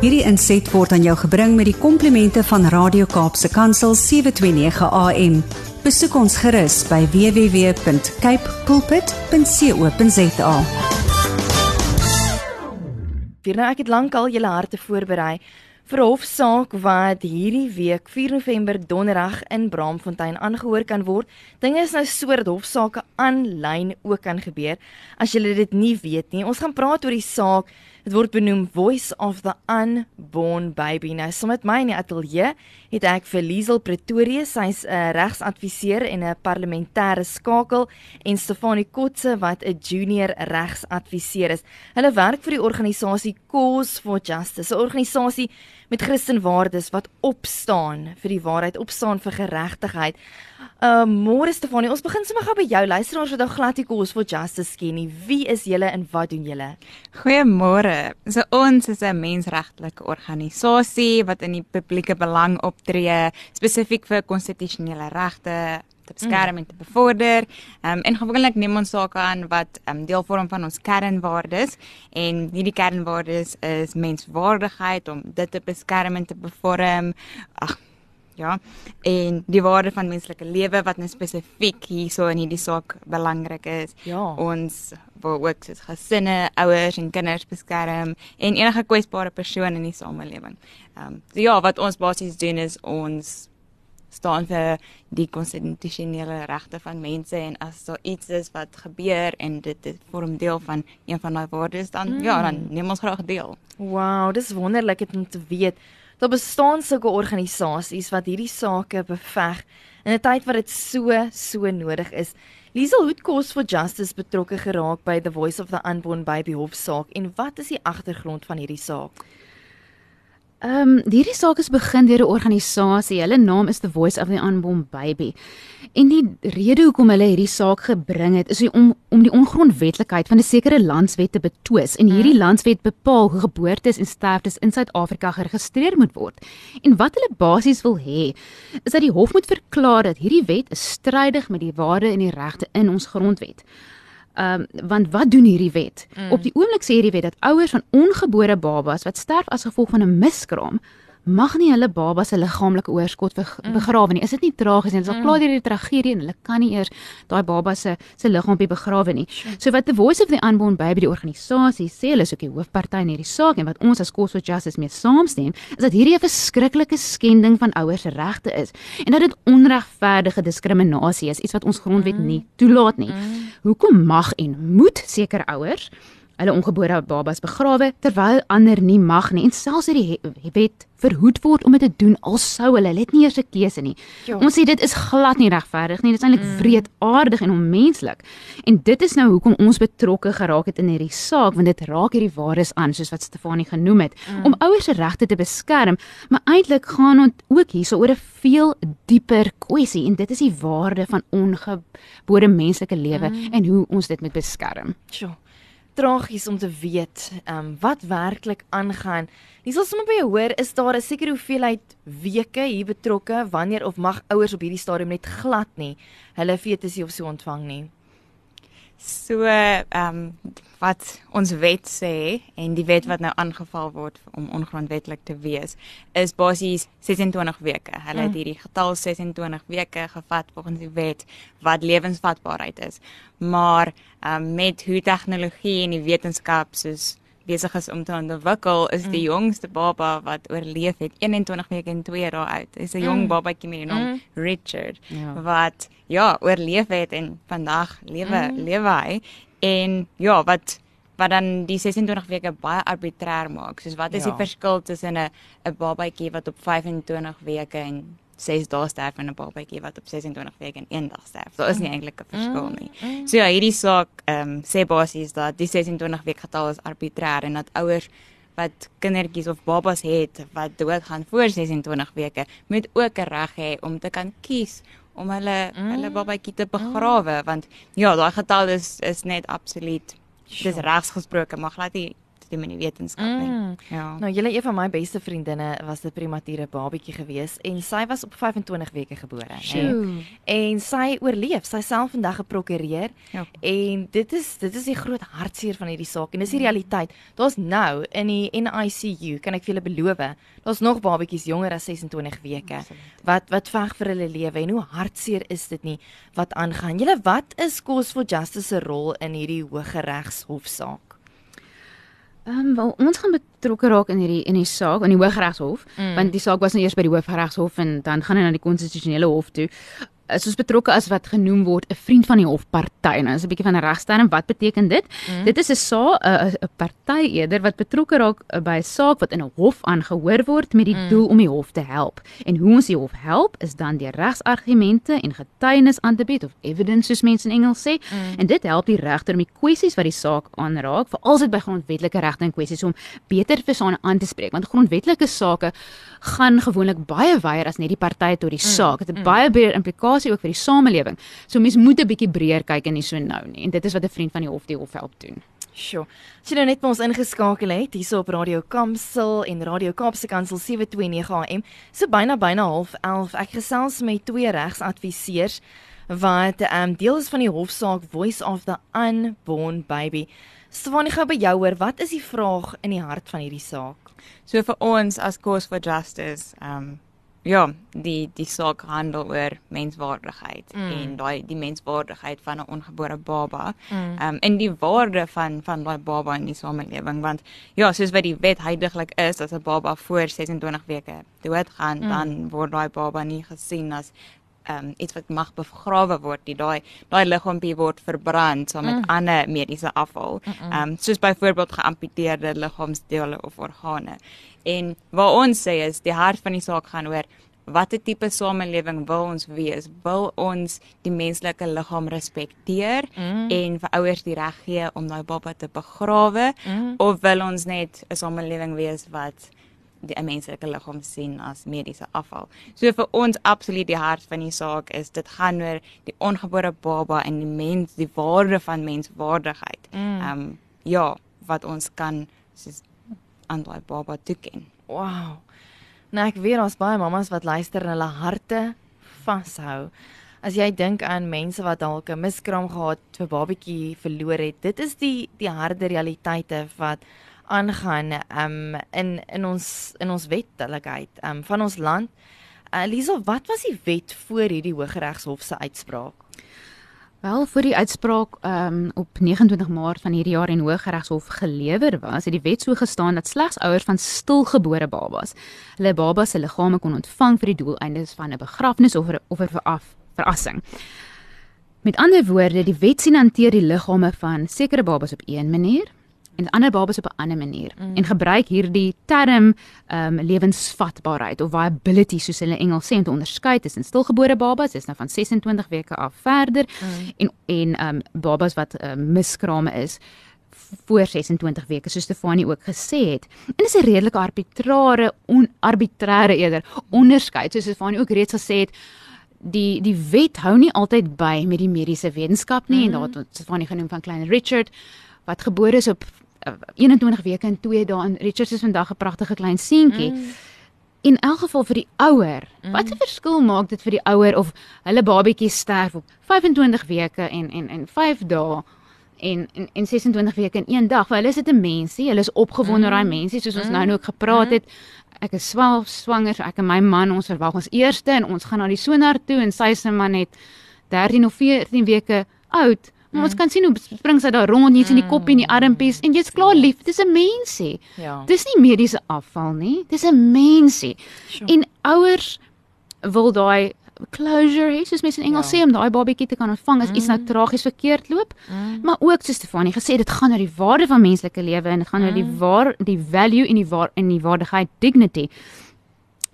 Hierdie inset word aan jou gebring met die komplimente van Radio Kaapse Kansel 729 AM. Besoek ons gerus by www.cape pulpit.co.za. Vir nou ek het lankal julle harte voorberei vir hofsaak wat hierdie week 4 November donderdag in Braamfontein aangehoor kan word. Dinge is nou so dat hofsaake aanlyn ook kan gebeur. As jy dit nie weet nie, ons gaan praat oor die saak Dit word benoem Voice of the Unborn Baby. Nou, saam met my in die ateljee het ek vir Liesel Pretorius, sy's 'n regsadviseur en 'n parlementêre skakel en Stefanie Kotse wat 'n junior regsadviseur is. Hulle werk vir die organisasie Cause for Justice, 'n organisasie met Christenwaardes wat opstaan vir die waarheid, opstaan vir geregtigheid. Uh môre Stefanie, ons begin sommer gou by jou luisteraars wat nou glad nie kos vir justice ken nie. Wie is julle en wat doen julle? Goeiemôre. So ons is 'n mensregtelike organisasie wat in die publieke belang optree spesifiek vir konstitusionele regte te beskerm mm. en te bevorder. Ehm um, en gewoonlik neem ons sake aan wat ehm um, deel vorm van ons kernwaardes en hierdie kernwaardes is menswaardigheid om dit te beskerm en te bevorm. Ag ja en die waarde van menslike lewe wat nou spesifiek hierso in hierdie saak belangrik is ja. ons wil ook soos gesinne ouers en kinders beskerm en enige kwesbare persoon in die samelewing. Ehm um, so ja wat ons basies doen is ons staan vir die konstitusionele regte van mense en as daar iets is wat gebeur en dit dit vorm deel van een van daai waardes dan mm. ja dan neem ons graag deel. Wow, dis wonderlik om te weet Daar bestaan sulke organisasies wat hierdie sake beveg in 'n tyd wat dit so so nodig is. Liesel Hood Cause for Justice betrokke geraak by the Voice of the Unborn Baby hofsaak en wat is die agtergrond van hierdie saak? Ehm um, hierdie saak is begin deur 'n organisasie. Hulle naam is The Voice of the Unborn Baby. En die rede hoekom hulle hierdie saak gebring het, is om om die ongrondwetlikheid van 'n sekere landswet te betwis. En hierdie hmm. landswet bepaal hoe geboortes en sterftes in Suid-Afrika geregistreer moet word. En wat hulle basies wil hê, is dat die hof moet verklaar dat hierdie wet is strydig met die waarde en die regte in ons grondwet. Ehm um, want wat doen hierdie wet? Mm. Op die oomblik sê hierdie wet dat ouers van ongebore babas wat sterf as gevolg van 'n miskraam mag nie hulle baba se liggaamlike oorskot mm. begrawe nie. Is dit nie tragies nie? Dit is al mm. klaar deur die tragedie en hulle kan nie eers daai baba se se liggaampie begrawe nie. So wat the voice of the unborn baby die organisasie sê, hulle is ook die hoofparty in hierdie saak en wat ons as Cause for Justice mee saamstem, is dat hierdie 'n verskriklike skending van ouers se regte is en dat dit onregverdige diskriminasie is, iets wat ons grondwet mm. nie toelaat nie. Hoekom mag en moet sekere ouers hulle ongebore babas begrawe terwyl ander nie mag nie en selfs hierdie wet verhoed word om dit te doen al sou hulle dit nie eers 'n keuse nie. Jo. Ons sê dit is glad nie regverdig nie. Dit is eintlik mm. wreedaardig en onmenslik. En dit is nou hoekom ons betrokke geraak het in hierdie saak want dit raak hierdie waardes aan soos wat Stefanie genoem het mm. om ouers se regte te beskerm, maar eintlik gaan ons ook hierso oor 'n veel dieper kwessie en dit is die waarde van ongebore menslike lewe mm. en hoe ons dit moet beskerm. Sjoe tragies om te weet ehm um, wat werklik aangaan. Jy sal sommer by jou hoor is daar 'n sekere hoeveelheid weke hier betrokke wanneer of mag ouers op hierdie stadium net glad nie hulle fetusie of so ontvang nie. So ehm um, wat ons wet sê en die wet wat nou aangeval word om ongrondwetlik te wees is basies 26 weke. Hulle het mm. hierdie getal 26 weke gevat volgens die wet wat lewensvatbaarheid is. Maar ehm um, met hoe tegnologie en die wetenskap soos besig is om te ontwikkel is die mm. jongste baba wat oorleef het 21 weke en 2 dae oud. Is 'n jong mm. babatjie met die naam mm. Richard ja. wat ja, oorleef het en vandag lewe mm. lewe hy en ja, wat wat dan die 26 weke baie arbitrêr maak. Soos wat is ja. die verskil tussen 'n 'n babatjie wat op 25 weke en 6 dae sterf en 'n babatjie wat op 26 weke en 1 dag sterf. Daar is nie eintlik 'n verskil mm, nie. Mm. So ja, hierdie saak ehm um, sê basies dat die 26 week getal is arbitrêr en dat ouers wat kindertjies of babas het wat doodgaan voor 26 weke moet ook 'n reg hê om te kan kies om hulle mm. hulle babatjie te begrawe mm. want ja daai getal is is net absoluut dis regs gesproke maar glad nie doen met die wetenskap nie. Mm. Ja. Nou, julle een van my beste vriendinne was 'n premature babatjie gewees en sy was op 25 weke gebore. Sjoe. En sy oorleef. Sy self vandag geprokureer. Ja. En dit is dit is die groot hartseer van hierdie saak en dis die realiteit. Daar's nou in die NICU, kan ek vir julle beloof, daar's nog babatjies jonger as 26 weke wat wat veg vir hulle lewe en hoe hartseer is dit nie wat aangaan. Julle wat is Cause for Justice se rol in hierdie Hooggeregshofsaak? Ehm um, wel ons gaan betrokke raak in hierdie in die saak in die Hooggeregshof Mm. mm. want die saak was nou eers by die Hooggeregshof en dan gaan hy na die konstitusionele hof toe. Is ons betrokke as wat genoem word 'n vriend van die hofparty. Nou is 'n bietjie van 'n regsterm. Wat beteken dit? Mm. Dit is 'n saak 'n 'n party eerder wat betrokke raak by 'n saak wat in 'n hof aangehoor word met die mm. doel om die hof te help. En hoe ons die hof help is dan deur regsargumente en getuienis aan te bied of evidence soos mense in Engels sê. Mm. En dit help die regter om die kwessies wat die saak aanraak, veral as dit by grondwetlike regte en kwessies om beter vir sane aan te spreek, want grondwetlike sake gaan gewoonlik baie wyer as net die partye tot die saak. Dit het 'n baie breër implikasie ook vir die samelewing. So mens moet 'n bietjie breër kyk en nie so nou nie. En dit is wat 'n vriend van die hof die hof help doen. Sjoe. As jy nou net by ons ingeskakel het, hierso op Radio Kampsel en Radio Kaapse Kansel 729 AM, so byna byna half 11. Ek gesels met twee regsadviseurs wat ehm um, deel is van die hofsaak Voice of the Unborn Baby. Swani gou by jou hoor, wat is die vraag in die hart van hierdie saak? So vir ons as Cause for Justice, ehm um, ja, die die saak handel oor menswaardigheid Mm. mm. en daai die menswaardigheid van 'n ongebore baba. Mm. Ehm um, en die waarde van van daai baba in die samelewing want ja, soos wat die wet heidaglik is as 'n baba voor 26 weke doodgaan, Mm. mm. dan word daai baba nie gesien as um, iets wat mag begrawe word nie. Daai daai liggaampie word verbrand saam met Mm. mm. ander mediese afval. Ehm um, soos byvoorbeeld geamputeerde liggaamsdele of organe. En wat ons sê is die hart van die saak gaan oor watter tipe samelewing wil ons wees? Wil ons die menslike liggaam respekteer Mm. en vir ouers die reg gee om daai baba te begrawe Mm. of wil ons net 'n samelewing wees wat die 'n menslike liggaam sien as mediese afval. So vir ons absoluut die hart van die saak is dit gaan oor die ongebore baba en die mens, die waarde van menswaardigheid. Mm. Ehm um, ja, wat ons kan soos aan daai baba toeken. Wow. Nou ek weet daar's baie mammas wat luister en hulle harte vashou. As jy dink aan mense wat dalk 'n miskraam gehad vir babatjie verloor het, dit is die die harde realiteite wat aangaan um in in ons in ons wettelikheid um van ons land. Uh, Liesel, wat was die wet voor hierdie Hooggeregshof se uitspraak? Wel, voor die uitspraak um, op 29 Maart van hierdie jaar in Hooggeregshof gelewer was, het die wet so gestaan dat slegs ouers van stilgebore babas hulle baba se liggame kon ontvang vir die doeleindes van 'n begrafnis of of 'n veraf verassing. Met ander woorde, die wet sien hanteer die liggame van sekere babas op een manier en ander babas op 'n ander manier mm. en gebruik hierdie term ehm um, lewensvatbaarheid of viability soos hulle Engels sê om te onderskei tussen stilgebore babas, dis nou van 26 weke af verder mm. en en ehm um, babas wat um, miskrame is voor 26 weke soos Stefanie ook gesê het. En dis 'n redelike arbitrare onarbitreëre eerder onderskeid soos Stefanie ook reeds gesê het die die wet hou nie altyd by met die mediese wetenskap nie mm. en daar het Stefanie genoem van klein Richard wat gebore is op uh, 21 weke en 2 dae en Richard is vandag 'n pragtige klein seentjie. Mm. In elk geval vir die ouer, mm. wat 'n verskil maak dit vir die ouer of hulle babatjie sterf op 25 weke en en en 5 dae en en en 26 weke in een dag. Vir hulle is dit 'n mensie. Hulle is opgewonde oor mm. daai mensie soos ons mm. nou nou ook gepraat het. Ek is swaalf swanger, so ek en my man ons verwag ons eerste en ons gaan na die sonar toe en sy se man net 13 of 14 weke oud. Maar mm. ons kan sien hoe spring sy daar rond, jy's in die kop en die armpies en jy's klaar lief. Dis 'n mensie. Ja. Dis nie mediese afval nie. Dis 'n mensie. Sure. En ouers wil daai closure hê, soos mense in Engels Ja. sê om daai babatjie te kan ontvang as mm. iets nou tragies verkeerd loop. Mm. Maar ook soos Stefanie gesê, dit gaan oor die waarde van menslike lewe en dit gaan oor die waar die value en die waar en die waardigheid dignity.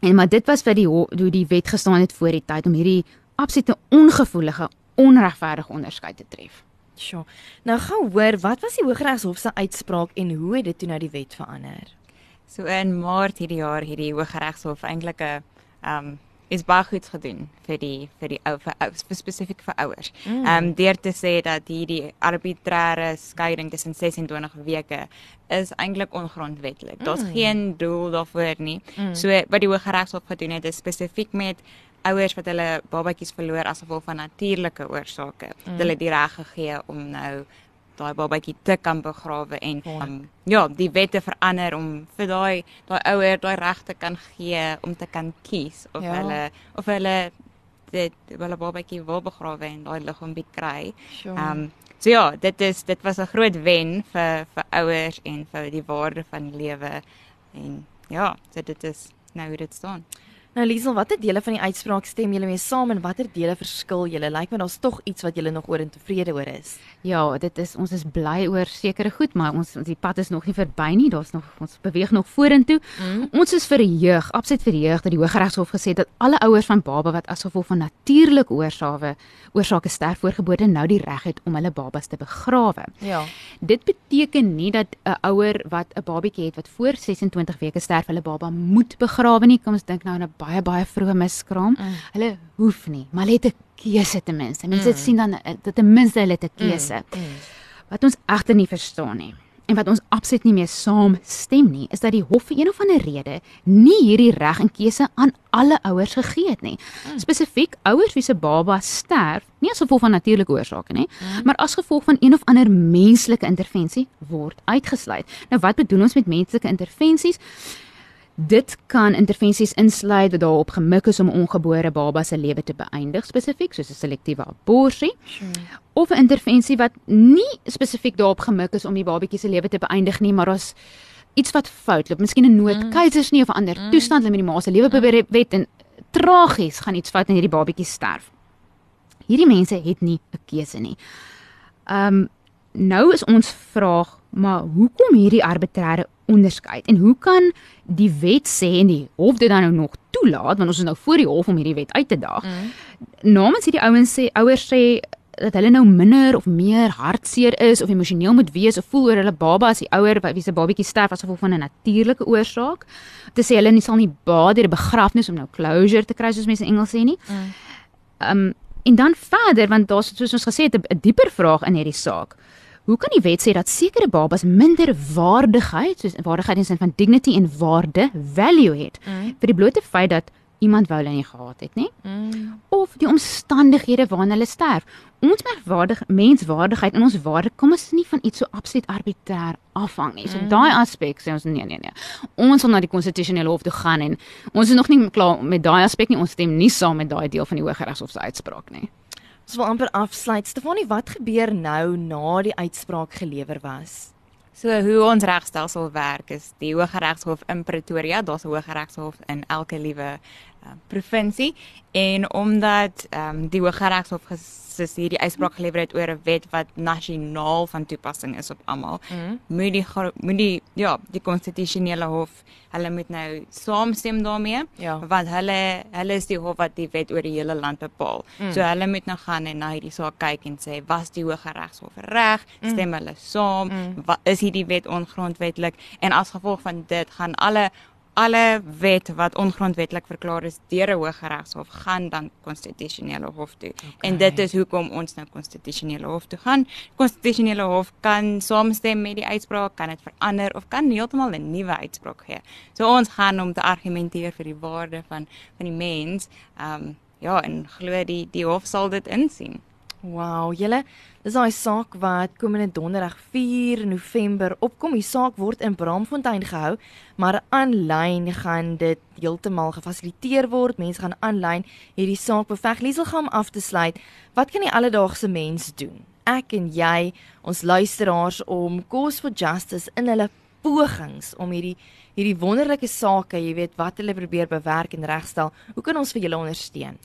En maar dit was wat die ho- hoe die wet gestaan het voor die tyd om hierdie absolute ongevoelige, onregverdige onderskeid te tref. Sjoe. Nou gou hoor, wat was die Hooggeregshof se uitspraak en hoe het dit toe nou die wet verander? So in Maart hierdie jaar hierdie Hooggeregshof eintlik 'n ehm is baie goed gedoen vir die vir die ou vir, vir spesifiek vir ouers. Ehm um, deur te sê dat hierdie arbitreëre skeiding tussen 26 weke is eintlik ongrondwetlik. Daar's Mm. geen doel daarvoor nie. Mm. So wat die Hooggeregshof gedoen het is spesifiek met ouers wat hulle babatjies verloor as gevolg van natuurlike oorsake. Mm. Mm. Hulle die reg gegee om nou daai babatjie te kan begrawe en Ja. um, ja, die wette verander om vir daai daai ouer daai reg te kan gee om te kan kies of Ja. hulle of hulle dit hulle babatjie wil begrawe en daai liggaam kry. Sure. Ehm um, so ja, dit is dit was 'n groot wen vir vir ouers en vir die waarde van lewe en ja, so dit is nou hoe dit staan. Nou Liesel, watter dele van die uitspraak stem julle mee saam en watter dele verskil julle? Lyk my daar's tog iets wat julle nog oor en tevrede oor is. Ja, dit is ons is bly oor sekere goed, maar ons die pad is nog nie verby nie. Daar's nog ons beweeg nog vorentoe. Mm. Ons is verheug, absoluut verheug dat die Hooggeregshof gesê het dat alle ouers van baba wat as gevolg van natuurlike oorsake oorsake sterf voorgebore nou die reg het om hulle babas te begrawe. Ja. Dit beteken nie dat 'n ouer wat 'n babatjie het wat voor 26 weke sterf, hulle baba moet begrawe nie. Kom ons dink nou aan 'n baie baie vroeë miskraam. Mm. Hulle hoef nie, maar hulle het 'n keuse ten minste. Mense Mm. sien dan eh, dat ten minste hulle het 'n keuse. Mm. Wat ons egter nie verstaan nie en wat ons absoluut nie mee saamstem nie, is dat die hof vir een of ander rede nie hierdie reg en keuse aan alle ouers gegee het nie. Mm. Spesifiek ouers wie se baba sterf, nie as gevolg van natuurlike oorsake nie, Mm. maar as gevolg van een of ander menslike intervensie word uitgesluit. Nou wat bedoel ons met menslike intervensies? Dit kan intervensies insluit wat daarop gemik is om ongebore baba se lewe te beëindig, spesifiek soos 'n selektiewe abortus Sure. of 'n intervensie wat nie spesifiek daarop gemik is om die babatjie se lewe te beëindig nie, maar as iets wat fout loop, miskien 'n nood, Mm. of 'n ander Mm. toestand hulle met die ma se lewe probeer wet en tragies gaan iets fout en hierdie babatjie sterf. Hierdie mense het nie 'n keuse nie. Um nou is ons vraag, maar hoekom hierdie arbitreëre onderskeid en hoe kan die wet sê en die hof dit dan nou nog toelaat want ons is nou voor die hof om hierdie wet uit te daag Mm. namens hierdie ouens sê ouers sê dat hulle nou minder of meer hartseer is of emosioneel moet wees of voel oor hulle baba as die ouer wie se babatjie sterf as gevolg van 'n natuurlike oorsaak. Te sê hulle nie sal nie baat deur 'n begrafnis om nou closure te kry soos mense in Engels sê nie. Mm. Um en dan verder want daar's soos ons gesê het 'n 'n dieper vraag in hierdie saak. Hoe kan die wet sê dat sekere babas minder waardigheid, soos waardigheid in sin van dignity en waarde, value het Mm. vir die blote feit dat iemand wou hulle nie gehad het nie? Mm. of die omstandighede waarin hulle sterf. Ons merkwaardig menswaardigheid en ons waarde kom ons nie van iets so absoluut arbitreër afhang nie. So Mm. daai aspek sê ons nee nee nee. Ons wil na die konstitusionele hof toe gaan en ons is nog nie klaar met daai aspek nie. Ons stem nie saam met daai deel van die Hooggeregshof se uitspraak nie. Ons wil amper afsluit. Stefanie, wat gebeur nou na die uitspraak gelewer was? So hoe ons regstelsel werk is die Hooggeregshof in Pretoria, daar's 'n Hooggeregshof in elke liewe uh, provinsie en omdat ehm um, die Hooggeregshof gesis hierdie uitspraak gelewer het oor 'n wet wat nasionaal van toepassing is op almal, Mm. moet die moet die ja, die konstitusionele hof, hulle moet nou saamstem daarmee Ja. want hulle hulle is die hof wat die wet oor die hele land bepaal. Mm. So hulle moet nou gaan en na hierdie saak kyk en sê was die Hooggeregshof reg? Mm. Stem hulle saam? Mm. Wat is hierdie wet ongrondwetlik? En as gevolg van dit gaan alle alle wet wat ongrondwetlik verklaar is deur 'n Hooggeregshof gaan dan konstitusionele hof toe. Okay. En dit is hoekom ons nou konstitusionele hof toe gaan. Konstitusionele hof kan saamstem met die uitspraak, kan dit verander of kan heeltemal 'n nuwe uitspraak gee. So ons gaan om te argumenteer vir die waarde van van die mens. Ehm um, ja, en glo die die hof sal dit insien. Wow, julle, dis daai saak wat komende donderdag 4 November opkom. Die saak word in Braamfontein gehou, maar aanlyn gaan dit heeltemal gefasiliteer word. Mense gaan aanlyn hierdie saak beveg. Liesel gaan af te sluit. Wat kan die alledaagse mens doen? Ek en jy, ons luisteraars om Cause for Justice in hulle pogings om hierdie hierdie wonderlike sake, jy weet, wat hulle probeer bewerk en regstel. Hoe kan ons vir julle ondersteun?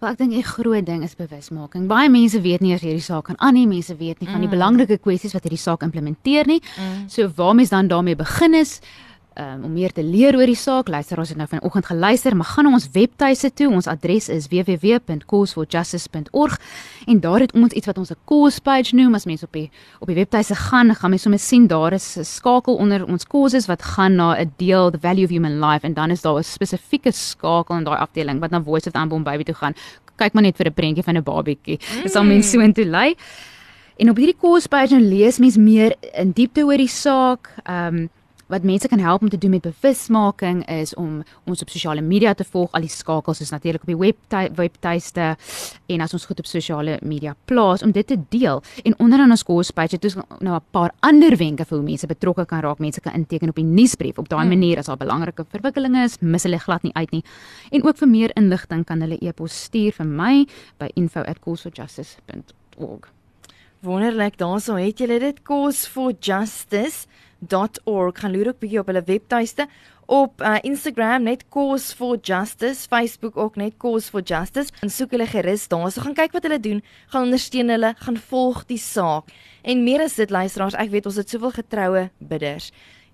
Wel ek dink 'n groot ding is bewusmaking. Baie mense weet nie eers hierdie saak kan aan nie. Mense weet nie van die Mm. belangrike kwessies wat hierdie saak implementeer nie. Mm. So waar mens dan daarmee begin is um, om meer te leer oor die saak, luister ons het nou vanoggend geluister, maar gaan na ons webtuise toe. Ons adres is www.causeforjustice.org en daar het ons iets wat ons 'n cause page noem. As mense op die op die webtuise gaan, gaan mense sommer sien daar is 'n skakel onder ons causes wat gaan na 'n deel the value of human life en dan is daar 'n spesifieke skakel in daai afdeling wat na Voice of Unborn Baby toe gaan. Kyk maar net vir 'n prentjie van 'n babietjie. Dit sal mense so intoe lei. En op hierdie cause page nou lees mens meer in diepte oor die saak. Ehm um, wat mense kan help om te doen met bewusmaking is om ons op sosiale media te volg. Al die skakels is natuurlik op die web webtuiste en as ons goed op sosiale media plaas om dit te deel. En onderaan ons course page het ons nou 'n paar ander wenke vir hoe mense betrokke kan raak. Mense kan inteken op die nuusbrief. Op daai hmm. manier as daar belangrike verwikkelinge is, mis hulle glad nie uit nie. En ook vir meer inligting kan hulle e-pos stuur vir my by info@causeforjustice.org. Wonderlik, daarso het julle dit Cause for Justice .org. Gaan loer ook bietjie op hulle webtuiste. Op uh, Instagram net cause for justice. Facebook ook net cause for justice. En soek hulle gerus daar. So gaan kyk wat hulle doen. Gaan ondersteun hulle. Gaan volg die saak. En meer as dit luisteraars ek weet ons het soveel getroue bidders.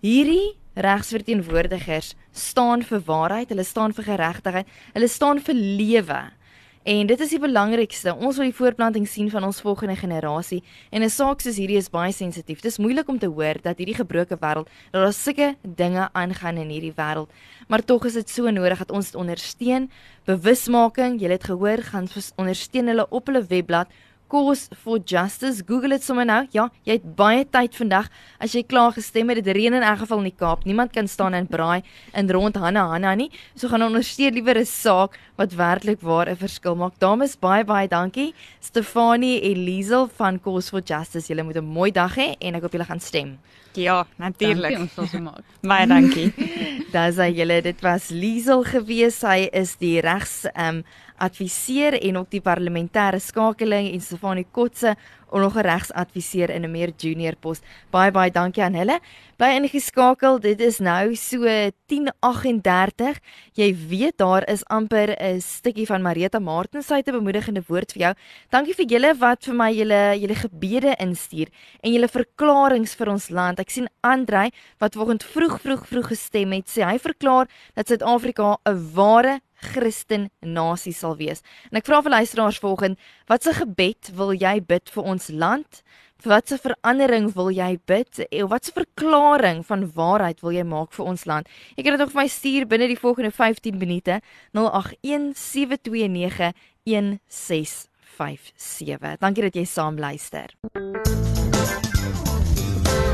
Hierdie regsverteenwoordigers staan vir waarheid. Hulle staan vir geregtigheid hulle staan vir lewe En dit is die belangrikste. Ons wil die voortplanting sien van ons volgende generasie en 'n saak soos hierdie is baie sensitief. Dit is moeilik om te hoor dat hierdie gebroke wêreld, dat daar sulke dinge aangaan in hierdie wêreld. Maar tog is dit so nodig dat ons dit ondersteun. Bewusmaking, jy het gehoor, gaan ondersteun hulle op hulle webblad Cause for Justice. Google dit sommer nou. Ja, jy het baie tyd vandag. As jy klaar gestem het, dit reën in elk geval in die Kaap. Niemand kan staan en braai in rond Hanna Hanna nie. So gaan ondersteun liewer 'n saak wat werklik waar 'n verskil maak. Dames, baie baie dankie. Stefanie Elizel van Cause for Justice. Julle moet 'n mooi dag hê en ek hoop julle gaan stem. Ja, natuurlik. Ons sal so maak. baie dankie. Daar sê julle dit was Liesel gewees. Hy is die regs ehm um, adviseer en ook die parlementêre skakeling en Stefanie Kotse 'n regsadviseur in 'n meer junior pos. Baie baie dankie aan hulle. Bly ingeskakel. Dit is nou so 10:38. Jy weet daar is amper 'n stukkie van Marita Martens se 'n bemoedigende woord vir jou. Dankie vir julle wat vir my julle julle gebede instuur en julle verklaringe vir ons land. Ek sien Andrei wat vanoggend vroeg vroeg vroeg gestem het. Sê hy verklaar dat Suid-Afrika 'n ware Christen nasie sal wees. En ek vra vir luisteraars volgende, watse gebed wil jy bid vir ons land? Watse verandering wil jy bid? En watse verklaring van waarheid wil jy maak vir ons land? Ek kan dit ook vir my stuur binne die volgende 15 minute 0817291657. Dankie dat jy saam luister.